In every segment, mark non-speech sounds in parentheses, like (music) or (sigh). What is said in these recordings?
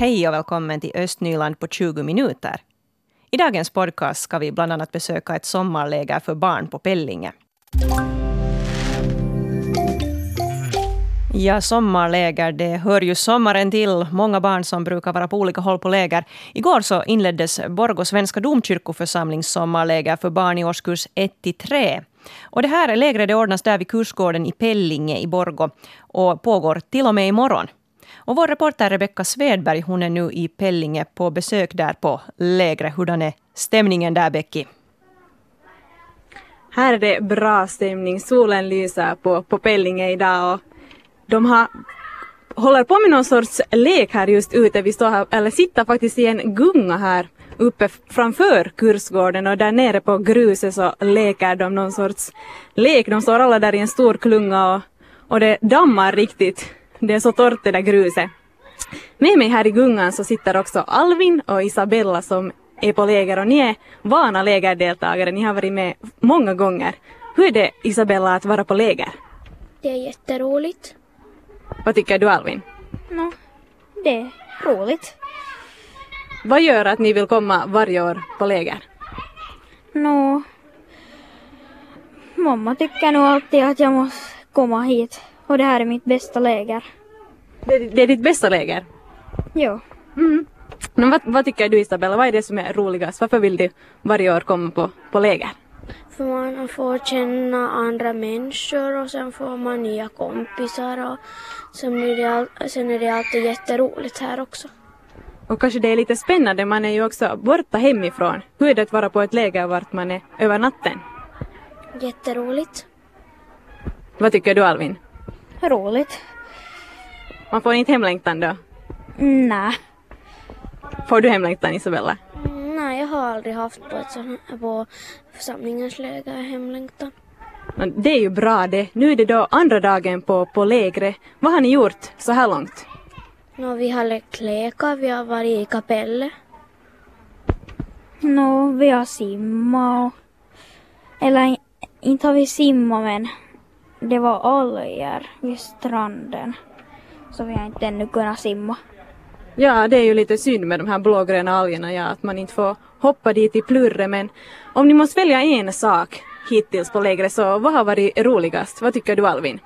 Hej och välkommen till Östnyland på 20 minuter. I dagens podcast ska vi bland annat besöka ett sommarläger för barn på Pellinge. Ja, sommarläger, det hör ju sommaren till. Många barn som brukar vara på olika håll på läger. Igår så inleddes Borgå svenska domkyrkoförsamlings sommarläger för barn i årskurs 1 till 3. Och det här lägret ordnas där vid kursgården i Pellinge i Borgå och pågår till och med imorgon. Och vår reporter Rebecka Svedberg hon är nu i Pellinge på besök där på lägret. Hurdan är stämningen där, Becky? Här är det bra stämning. Solen lyser på, på Pellinge idag och de har håller på med någon sorts lek här just ute. Vi står här, eller sitter faktiskt i en gunga här uppe framför kursgården och där nere på gruset så leker de någon sorts lek. De står alla där i en stor klunga och, och det dammar riktigt. Det är så torrt det där gruset. Med mig här i gungan så sitter också Alvin och Isabella som är på läger och ni är vana lägerdeltagare. Ni har varit med många gånger. Hur är det Isabella att vara på läger? Det är jätteroligt. Vad tycker du Alvin? No, det är roligt. Vad gör att ni vill komma varje år på läger? Nå, mamma tycker nog alltid att jag måste komma hit och det här är mitt bästa läger. Det, det är ditt bästa läger? Jo. Mm. Men vad, vad tycker du Isabella, vad är det som är roligast? Varför vill du varje år komma på, på läger? För man får känna andra människor och sen får man nya kompisar och sen är det, all, sen är det alltid jätteroligt här också. Och kanske det är lite spännande, man är ju också borta hemifrån. Hur är det att vara på ett läger vart man är över natten? Jätteroligt. Vad tycker du Alvin? Roligt. Man får inte hemlängtan då? Nej. Får du hemlängtan Isabella? Nej, jag har aldrig haft på, ett sånt, på församlingens läger hemlängtan. Men Det är ju bra det. Nu är det då andra dagen på, på lägret. Vad har ni gjort så här långt? Nå, vi har lekt lekar, vi har varit i kapellet. Nå, vi har simmat och... Eller inte har vi simmat men det var oljor vid stranden. Så vi har inte ännu kunnat simma. Ja, det är ju lite synd med de här blågröna algerna, ja, att man inte får hoppa dit i plurre, men om ni måste välja en sak hittills på lägret, så vad har varit roligast? Vad tycker du Alvin?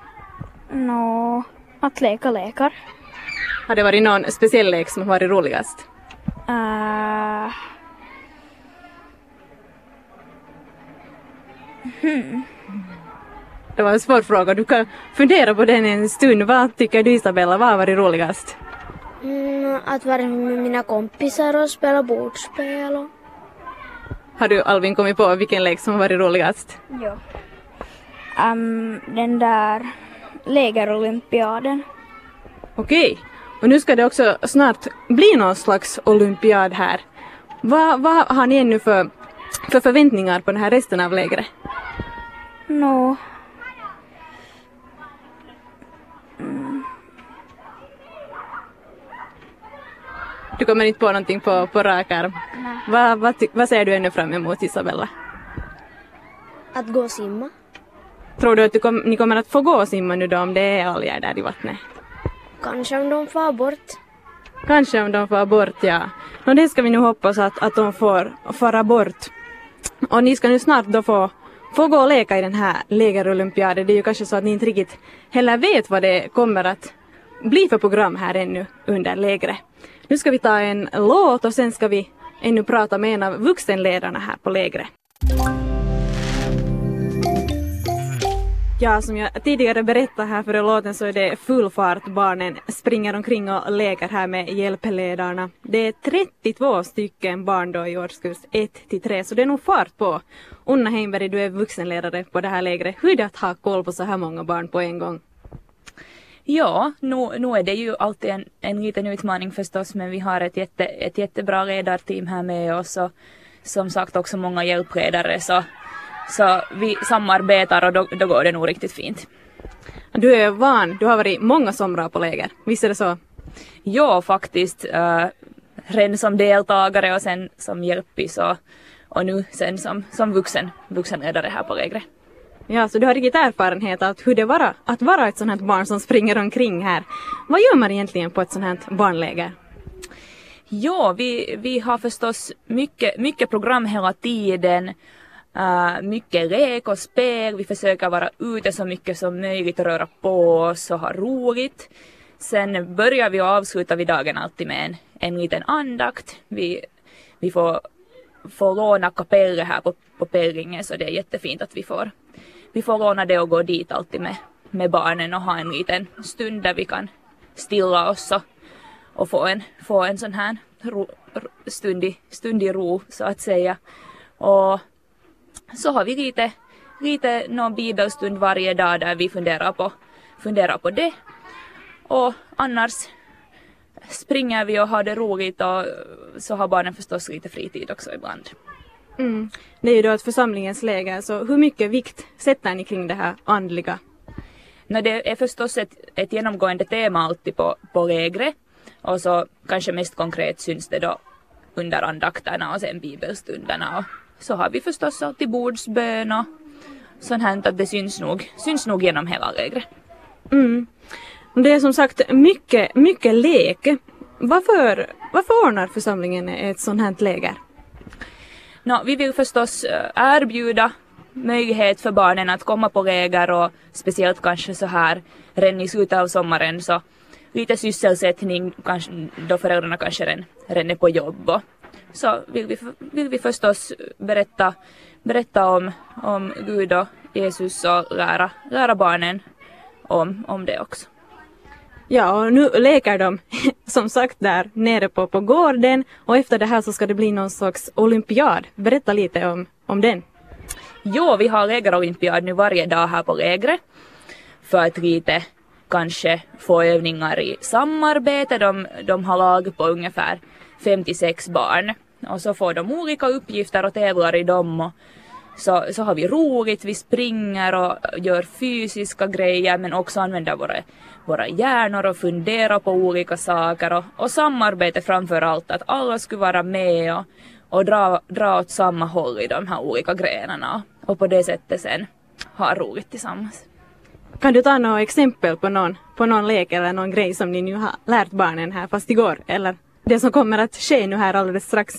Nå, att leka lekar. Har det varit någon speciell lek som har varit roligast? Uh, Det var en svår fråga, du kan fundera på den en stund. Vad tycker du Isabella, vad har varit roligast? Mm, att vara med mina kompisar och spela bordspel och... Har du Alvin kommit på vilken lek som har varit roligast? jo. Um, den där lägerolympiaden. Okej, och nu ska det också snart bli någon slags olympiad här. Vad, vad har ni ännu för, för förväntningar på den här resten av lägret? Nå, Du kommer inte på någonting på, på rak arm. Vad, vad, vad ser du ännu fram emot Isabella? Att gå och simma. Tror du att du kom, ni kommer att få gå och simma nu då om det är alger där i vattnet? Kanske om de far bort. Kanske om de får bort, ja. Och det ska vi nu hoppas att, att de får fara bort. Och ni ska nu snart då få, få gå och leka i den här lägerolympiaden. Det är ju kanske så att ni inte riktigt heller vet vad det kommer att bli för program här ännu under lägret. Nu ska vi ta en låt och sen ska vi ännu prata med en av vuxenledarna här på lägret. Ja, som jag tidigare berättade här före låten så är det full fart. Barnen springer omkring och leker här med hjälpledarna. Det är 32 stycken barn då i årskurs 1 till 3, så det är nog fart på. Unna Heimberg, du är vuxenledare på det här lägret. Hur är det att ha koll på så här många barn på en gång? Ja, nu, nu är det ju alltid en, en liten utmaning förstås men vi har ett, jätte, ett jättebra ledarteam här med oss och som sagt också många hjälpledare så, så vi samarbetar och då, då går det nog riktigt fint. Du är van, du har varit många somrar på läger, visst är det så? Ja, faktiskt. Äh, redan som deltagare och sen som hjälpis och, och nu sen som, som vuxen, vuxenledare här på lägret. Ja, så du har riktigt erfarenhet av hur det var att vara ett sånt här barn som springer omkring här. Vad gör man egentligen på ett sånt här barnläger? Ja, vi, vi har förstås mycket, mycket program hela tiden. Uh, mycket lek och spel. Vi försöker vara ute så mycket som möjligt, och röra på oss och ha roligt. Sen börjar vi och avslutar vi dagen alltid med en, en liten andakt. Vi, vi får, får låna kapellet här på, på Pellinge så det är jättefint att vi får, vi får låna det och gå dit alltid med, med barnen och ha en liten stund där vi kan stilla oss och, och få, en, få en sån här ro, stund, i, stund i ro så att säga. Och så har vi lite, lite någon bibelstund varje dag där vi funderar på, funderar på det. Och annars springer vi och har det roligt och så har barnen förstås lite fritid också ibland. Mm. Det är ju då ett församlingens läger, så hur mycket vikt sätter ni kring det här andliga? No, det är förstås ett, ett genomgående tema alltid på, på lägret och så kanske mest konkret syns det då under andakterna och sen bibelstunderna och så har vi förstås alltid bordsbön och sånt här att det syns nog, syns nog genom hela lägret. Mm. Det är som sagt mycket, mycket lek. Varför, varför ordnar församlingen ett sånt här läger? No, vi vill förstås eh, erbjuda möjlighet för barnen att komma på läger och speciellt kanske så här redan i slutet av sommaren så lite sysselsättning kanske, då föräldrarna kanske redan, redan är på jobb och så vill vi, vill vi förstås berätta, berätta om, om Gud och Jesus och lära, lära barnen om, om det också. Ja, och nu leker de (laughs) som sagt där nere på, på gården och efter det här så ska det bli någon slags olympiad. Berätta lite om, om den. Jo, vi har lägerolympiad nu varje dag här på lägret för att lite kanske få övningar i samarbete. De, de har lag på ungefär 56 barn och så får de olika uppgifter och tävlar i dem och så, så har vi roligt, vi springer och gör fysiska grejer men också använder våra, våra hjärnor och funderar på olika saker och, och samarbete framför allt, att alla skulle vara med och, och dra, dra åt samma håll i de här olika grenarna och på det sättet sen ha roligt tillsammans. Kan du ta några exempel på någon, på någon lek eller någon grej som ni nu har lärt barnen här fast igår eller det som kommer att ske nu här alldeles strax?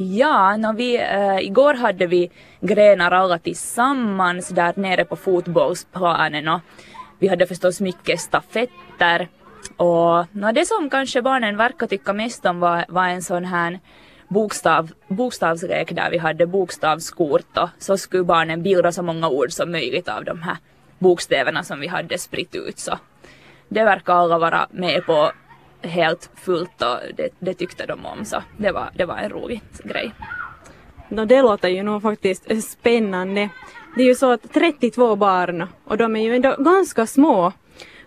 Ja, no, vi, äh, igår hade vi grenar alla tillsammans där nere på fotbollsplanen och vi hade förstås mycket stafetter och no, det som kanske barnen verkar tycka mest om var, var en sån här bokstav, bokstavslek där vi hade bokstavskort och så skulle barnen bilda så många ord som möjligt av de här bokstäverna som vi hade spritt ut så. Det verkar alla vara med på helt fullt och det, det tyckte de om så det var, det var en rolig grej. No, det låter ju nog faktiskt spännande. Det är ju så att 32 barn och de är ju ändå ganska små.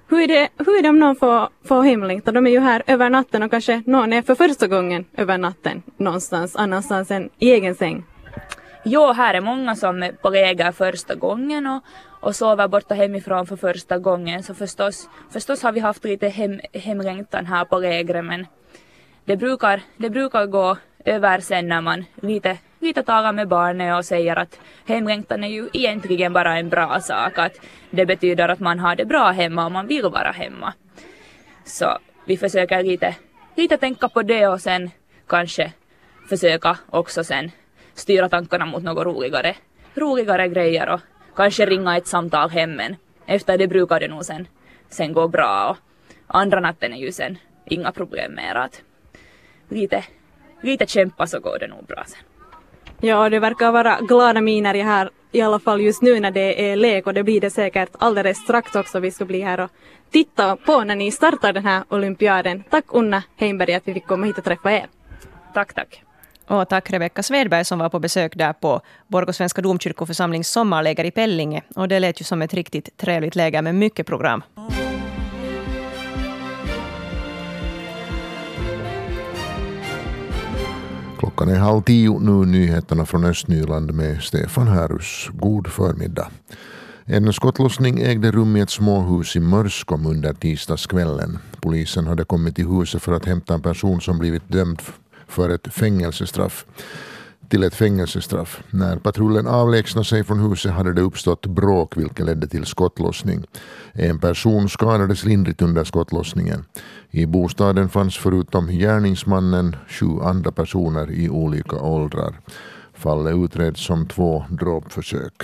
Hur är det, hur är det om någon får, får hemlängtan? De är ju här över natten och kanske någon är för första gången över natten någonstans annanstans än i egen säng. Jo, här är många som är på läger första gången och, och sover borta hemifrån för första gången så förstås, förstås har vi haft lite hem, hemlängtan här på lägret men det brukar, det brukar gå över sen när man lite, lite talar med barnet och säger att hemlängtan är ju egentligen bara en bra sak, att det betyder att man har det bra hemma och man vill vara hemma. Så vi försöker lite, lite tänka på det och sen kanske försöka också sen styra tankarna mot något roligare, roligare grejer och kanske ringa ett samtal hem men efter det brukar det nog sen, sen gå bra och andra natten är ju sen inga problem mer att lite, lite kämpa så går det nog bra sen. Ja, det verkar vara glada miner här i alla fall just nu när det är lek och det blir det säkert alldeles strax också. Vi ska bli här och titta på när ni startar den här olympiaden. Tack Unna Heimberg att vi fick komma hit och träffa er. Tack, tack. Och tack Rebecka Svedberg som var på besök där på Borgå Svenska domkyrkoförsamlings sommarläger i Pellinge. Och det lät ju som ett riktigt trevligt läger med mycket program. Klockan är halv tio nu, nyheterna från Östnyland med Stefan Härus. God förmiddag. En skottlossning ägde rum i ett småhus i Mörskom under tisdagskvällen. Polisen hade kommit till huset för att hämta en person som blivit dömd för ett fängelsestraff. till ett fängelsestraff. När patrullen avlägsnade sig från huset hade det uppstått bråk vilket ledde till skottlossning. En person skadades lindrigt under skottlossningen. I bostaden fanns förutom gärningsmannen sju andra personer i olika åldrar. Fallet utreds som två dråpförsök.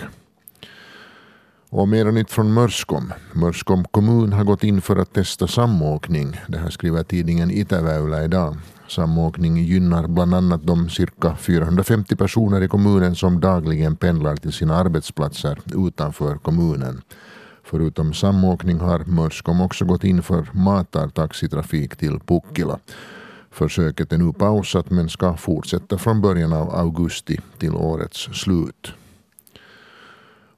Och mera nytt från Mörskom. Mörskom kommun har gått in för att testa samåkning. Det här skriver tidningen Itäväylä idag. Samåkning gynnar bland annat de cirka 450 personer i kommunen som dagligen pendlar till sina arbetsplatser utanför kommunen. Förutom samåkning har Mörskom också gått in för matartaxitrafik till Pukkila. Försöket är nu pausat men ska fortsätta från början av augusti till årets slut.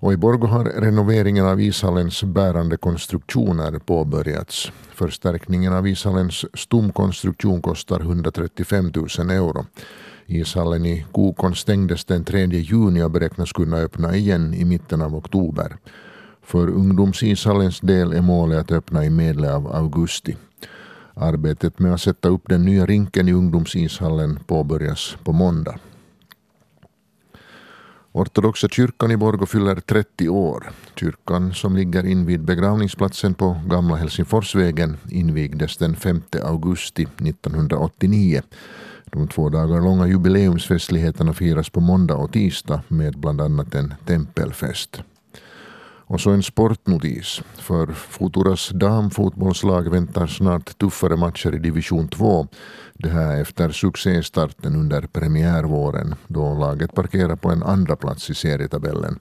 Och i Borgo har renoveringen av ishallens bärande konstruktioner påbörjats. Förstärkningen av ishallens stomkonstruktion kostar 135 000 euro. Ishallen i Kokon stängdes den 3 juni och beräknas kunna öppna igen i mitten av oktober. För ungdomsishallens del är målet att öppna i medle av augusti. Arbetet med att sätta upp den nya rinken i ungdomsishallen påbörjas på måndag. Ortodoxa kyrkan i Borgå fyller 30 år. Kyrkan som ligger invid begravningsplatsen på Gamla Helsingforsvägen invigdes den 5 augusti 1989. De två dagar långa jubileumsfestligheterna firas på måndag och tisdag med bland annat en tempelfest. Och så en sportnotis. För Futuras damfotbollslag väntar snart tuffare matcher i division 2. Det här efter succéstarten under premiärvåren då laget parkerar på en andra plats i serietabellen.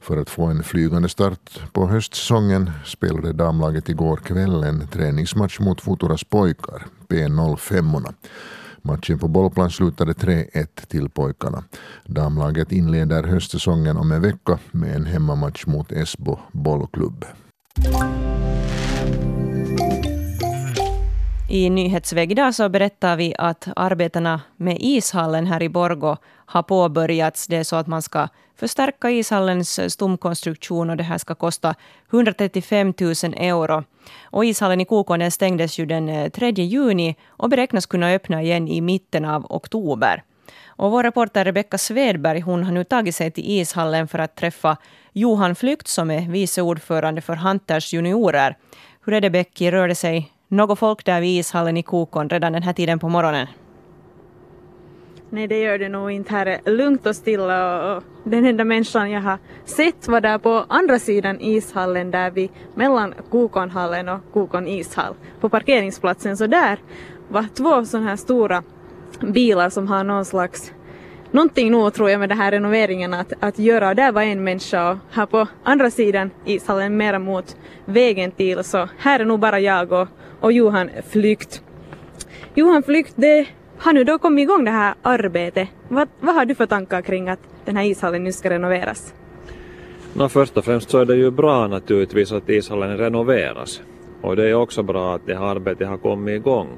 För att få en flygande start på höstsäsongen spelade damlaget igår kväll en träningsmatch mot Futuras pojkar, P05. Matchen på bollplan slutade 3-1 till pojkarna. Damlaget inleder höstsäsongen om en vecka med en hemmamatch mot Esbo bollklubb. I Nyhetsväg idag så berättar vi att arbetena med ishallen här i Borgo har påbörjats. Det är så att man ska förstärka ishallens stomkonstruktion och det här ska kosta 135 000 euro. Och ishallen i Kokonen stängdes ju den eh, 3 juni och beräknas kunna öppna igen i mitten av oktober. Och vår reporter Rebecka Svedberg hon har nu tagit sig till ishallen för att träffa Johan Flykt som är vice ordförande för Hunters juniorer. Hur är det Becky, rör det sig något folk där vid ishallen i Kokon redan den här tiden på morgonen? Nej, det gör det nog inte. Här är lugnt och stilla och den enda människan jag har sett var där på andra sidan ishallen där vi mellan Kokonhallen och Kokon ishall på parkeringsplatsen. Så där var två sådana här stora bilar som har någon slags någonting nog tror jag med den här renoveringen att, att göra. Där var en människa och här på andra sidan ishallen mera mot vägen till så här är nog bara jag och, och Johan Flykt. Johan Flykt, det har nu då kommit igång det här arbetet. Vad, vad har du för tankar kring att den här ishallen nu ska renoveras? No, först och främst så är det ju bra naturligtvis att ishallen renoveras. Och det är också bra att det här arbetet har kommit igång.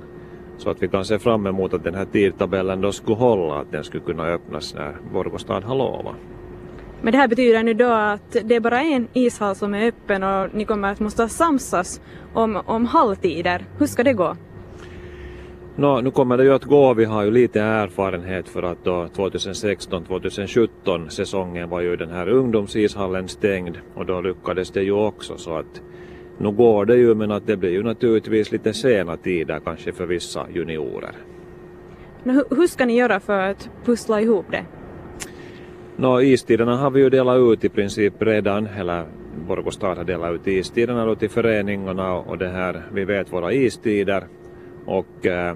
Så att vi kan se fram emot att den här tidtabellen då skulle hålla, att den skulle kunna öppnas när Borgostad har lovat. Men det här betyder nu då att det är bara en ishall som är öppen och ni kommer att måste samsas om, om halvtider. Hur ska det gå? No, nu kommer det ju att gå. Vi har ju lite erfarenhet för att då 2016-2017 säsongen var ju den här ungdomsishallen stängd och då lyckades det ju också så att nu går det ju men att det blir ju naturligtvis lite sena tider kanske för vissa juniorer. Men hur ska ni göra för att pussla ihop det? Nå, istiderna har vi ju delat ut i princip redan, eller Borgå stad har delat ut istiderna då till föreningarna och det här, vi vet våra istider och eh,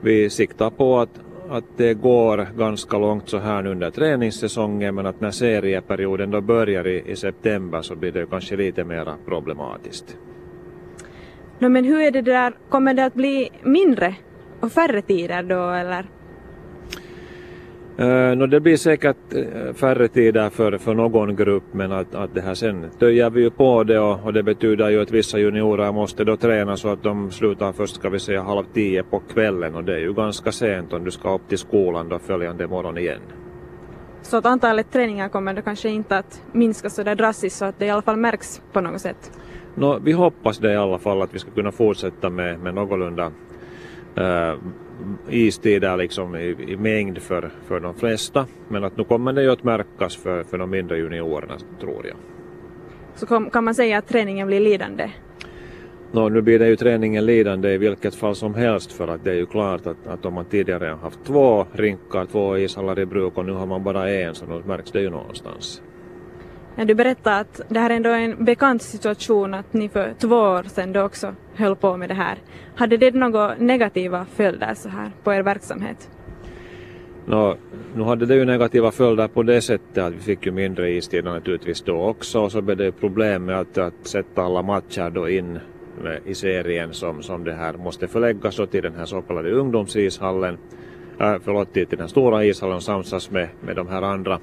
vi siktar på att, att det går ganska långt så här nu under träningssäsongen men att när serieperioden då börjar i, i september så blir det kanske lite mer problematiskt. No, men hur är det där, kommer det att bli mindre och färre tider då eller? Uh, no, det blir säkert uh, färre tider för, för någon grupp men att, att det här sen töjer vi ju på det och, och, det betyder ju att vissa juniorer måste då träna så att de slutar först ska vi säga halv tio på kvällen och det är ju ganska sent om du ska upp till skolan då följande morgon igen. Så att antalet träningar kommer då kanske inte att minska så där drastiskt så att det i alla fall märks på något sätt? No, vi hoppas det i alla fall att vi ska kunna fortsätta med, med någorlunda äh, istider liksom i, i mängd för, för de flesta. Men att nu kommer det ju att märkas för, för de mindre juniorerna tror jag. Så kom, kan man säga att träningen blir lidande? Nå, nu blir det ju träningen lidande i vilket fall som helst för att det är ju klart att, att om man tidigare har haft två rinkar, två ishallar i bruk och nu har man bara en så då märks det ju någonstans. Du berättade att det här ändå är en bekant situation att ni för två år sedan då också höll på med det här. Hade det några negativa följder så här på er verksamhet? Nå, nu hade det ju negativa följder på det sättet att vi fick ju mindre istid naturligtvis då också och så blev det problem med att, att sätta alla matcher då in i serien som, som det här måste förläggas och till den här så kallade ungdomsishallen, äh, förlåt till den stora ishallen och samsas med, med de här andra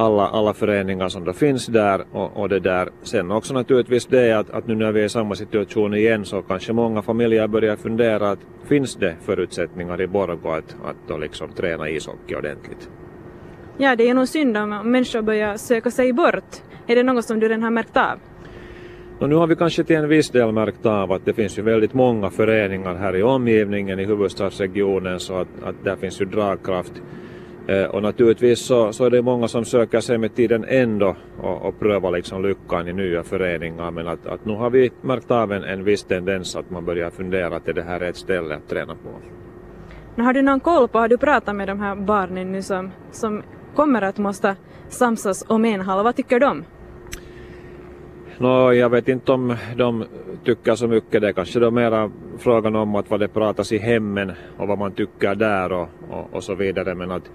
alla, alla föreningar som då finns där och, och det där. Sen också naturligtvis det att, att nu när vi är i samma situation igen så kanske många familjer börjar fundera att finns det förutsättningar i Borgå att, att då liksom träna ishockey ordentligt? Ja, det är nog synd om människor börjar söka sig bort. Är det något som du redan har märkt av? Och nu har vi kanske till en viss del märkt av att det finns ju väldigt många föreningar här i omgivningen i huvudstadsregionen så att, att där finns ju dragkraft. Eh, och naturligtvis så, så är det många som söker sig med tiden ändå och, och prövar liksom lyckan i nya föreningar men att, att nu har vi märkt av en, en viss tendens att man börjar fundera att det här är ett ställe att träna på. Men har du någon koll på, har du pratat med de här barnen nu som, som kommer att måste samsas om en hall, vad tycker de? Nå, jag vet inte om de tycker så mycket. Det är kanske då mera frågan om att vad det pratas i hemmen och vad man tycker där och, och, och så vidare. Men att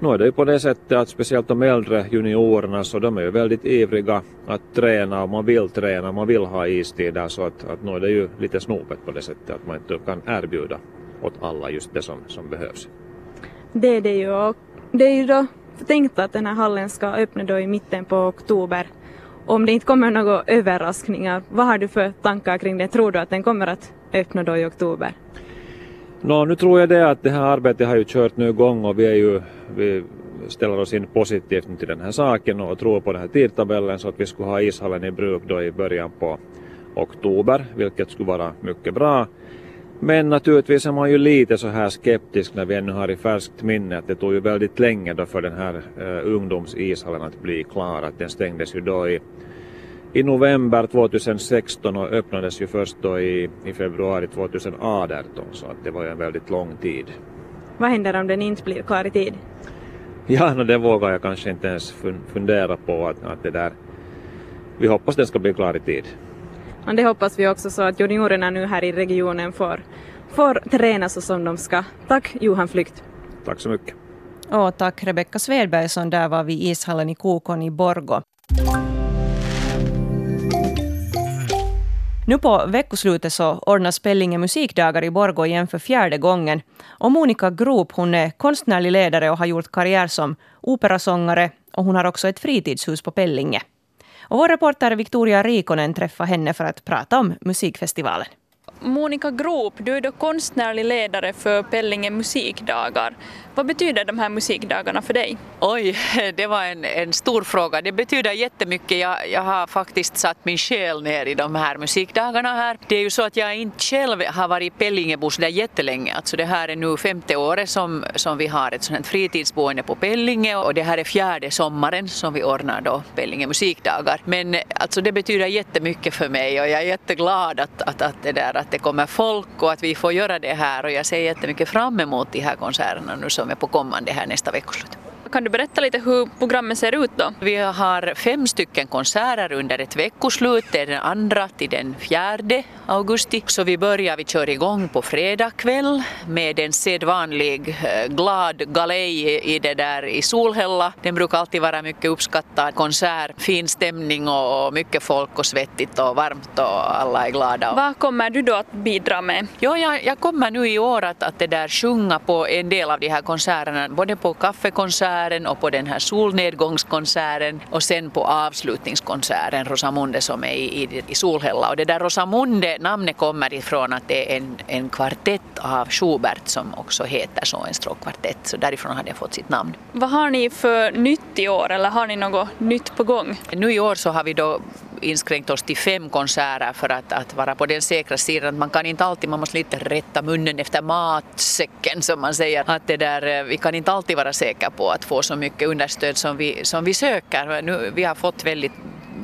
nu är det ju på det sättet att speciellt de äldre juniorerna så de är ju väldigt ivriga att träna och man vill träna, man vill ha istider så att, att nu är det ju lite snopet på det sättet att man inte kan erbjuda åt alla just det som, som behövs. Det är det ju och det är ju då tänkt att den här hallen ska öppna då i mitten på oktober om det inte kommer några överraskningar, vad har du för tankar kring det? Tror du att den kommer att öppna då i oktober? Nå, nu tror jag det att det här arbetet har ju kört nu igång och vi är ju, vi ställer oss in positivt till den här saken och tror på den här tidtabellen så att vi skulle ha ishallen i bruk då i början på oktober, vilket skulle vara mycket bra. Men naturligtvis är man ju lite så här skeptisk när vi ännu har i färskt minne att det tog ju väldigt länge då för den här eh, ungdomsishallen att bli klar. Att den stängdes ju då i, i november 2016 och öppnades ju först då i, i februari 2018 så att det var ju en väldigt lång tid. Vad händer om den inte blir klar i tid? Ja, no, det vågar jag kanske inte ens fundera på att, att det där vi hoppas den ska bli klar i tid. Och det hoppas vi också så att juniorerna nu här i regionen får, får träna så som de ska. Tack Johan Flykt. Tack så mycket. Och tack Rebecka Svedbergsson, där var vi i ishallen i Kokon i Borgo. Nu på veckoslutet så ordnas Pellinge musikdagar i Borgå igen för fjärde gången. Och Monica Grop hon är konstnärlig ledare och har gjort karriär som operasångare och hon har också ett fritidshus på Pellinge. Och vår reporter Victoria Rikonen träffade henne för att prata om musikfestivalen. Monica Grop, du är då konstnärlig ledare för Pellinge musikdagar. Vad betyder de här musikdagarna för dig? Oj, (laughs) det var en, en stor fråga. Det betyder jättemycket. Jag, jag har faktiskt satt min själ ner i de här musikdagarna här. Det är ju så att jag inte själv har varit i Pellingebos där jättelänge. Alltså det här är nu femte året som, som vi har ett sånt fritidsboende på Pellinge och det här är fjärde sommaren som vi ordnar då Pellinge musikdagar. Men alltså det betyder jättemycket för mig och jag är jätteglad att, att, att, det, där, att det kommer folk och att vi får göra det här och jag ser jättemycket fram emot de här konserterna nu som är på kommande här nästa veckoslut. Kan du berätta lite hur programmet ser ut då? Vi har fem stycken konserter under ett veckoslut. Det är den andra till den fjärde augusti. Så vi börjar, vi kör igång på fredag kväll med en sedvanlig eh, glad galej i det där i Solhälla. Den brukar alltid vara mycket uppskattad konsert, fin stämning och mycket folk och svettigt och varmt och alla är glada. Vad kommer du då att bidra med? Ja, jag, jag kommer nu i år att, att det där sjunga på en del av de här konserterna, både på kaffekonsert konserten och på den här solnedgångskonserten och sen på avslutningskonserten Rosamunde som är i, i, i Solhälla. Och det där Rosamunde namnet kommer ifrån att det är en, en kvartett av Schubert som också heter så, en stråkkvartett. Så därifrån har det fått sitt namn. Vad har ni för nytt i år eller har ni något nytt på gång? Nu i år så har vi då inskränkt oss till fem konserter för att, att vara på den säkra sidan. Man kan inte alltid, man måste lite rätta munnen efter matsäcken som man säger. Att det där, eh, vi kan inte alltid vara säkra på att få så mycket understöd som vi, som vi söker. Nu, vi har fått väldigt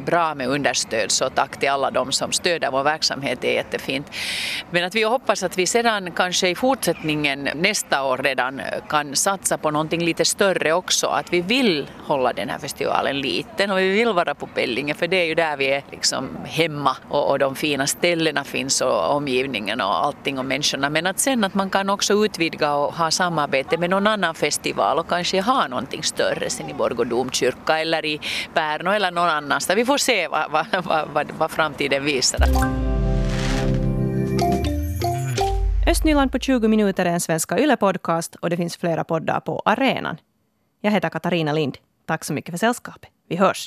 bra med understöd så tack till alla de som stöder vår verksamhet, det är jättefint. Men att vi hoppas att vi sedan kanske i fortsättningen nästa år redan kan satsa på någonting lite större också, att vi vill hålla den här festivalen liten och vi vill vara på Pellinge för det är ju där vi är liksom hemma och, och de fina ställena finns och omgivningen och allting och människorna men att sen att man kan också utvidga och ha samarbete med någon annan festival och kanske ha någonting större sen i Borgå domkyrka eller i Pärno eller någon annanstans. Vi får se vad, vad, vad, vad framtiden visar. Östnyland på 20 minuter är en svenska Yle-podcast och det finns flera poddar på arenan. Jag heter Katarina Lind. Tack så mycket för sällskapet. Vi hörs.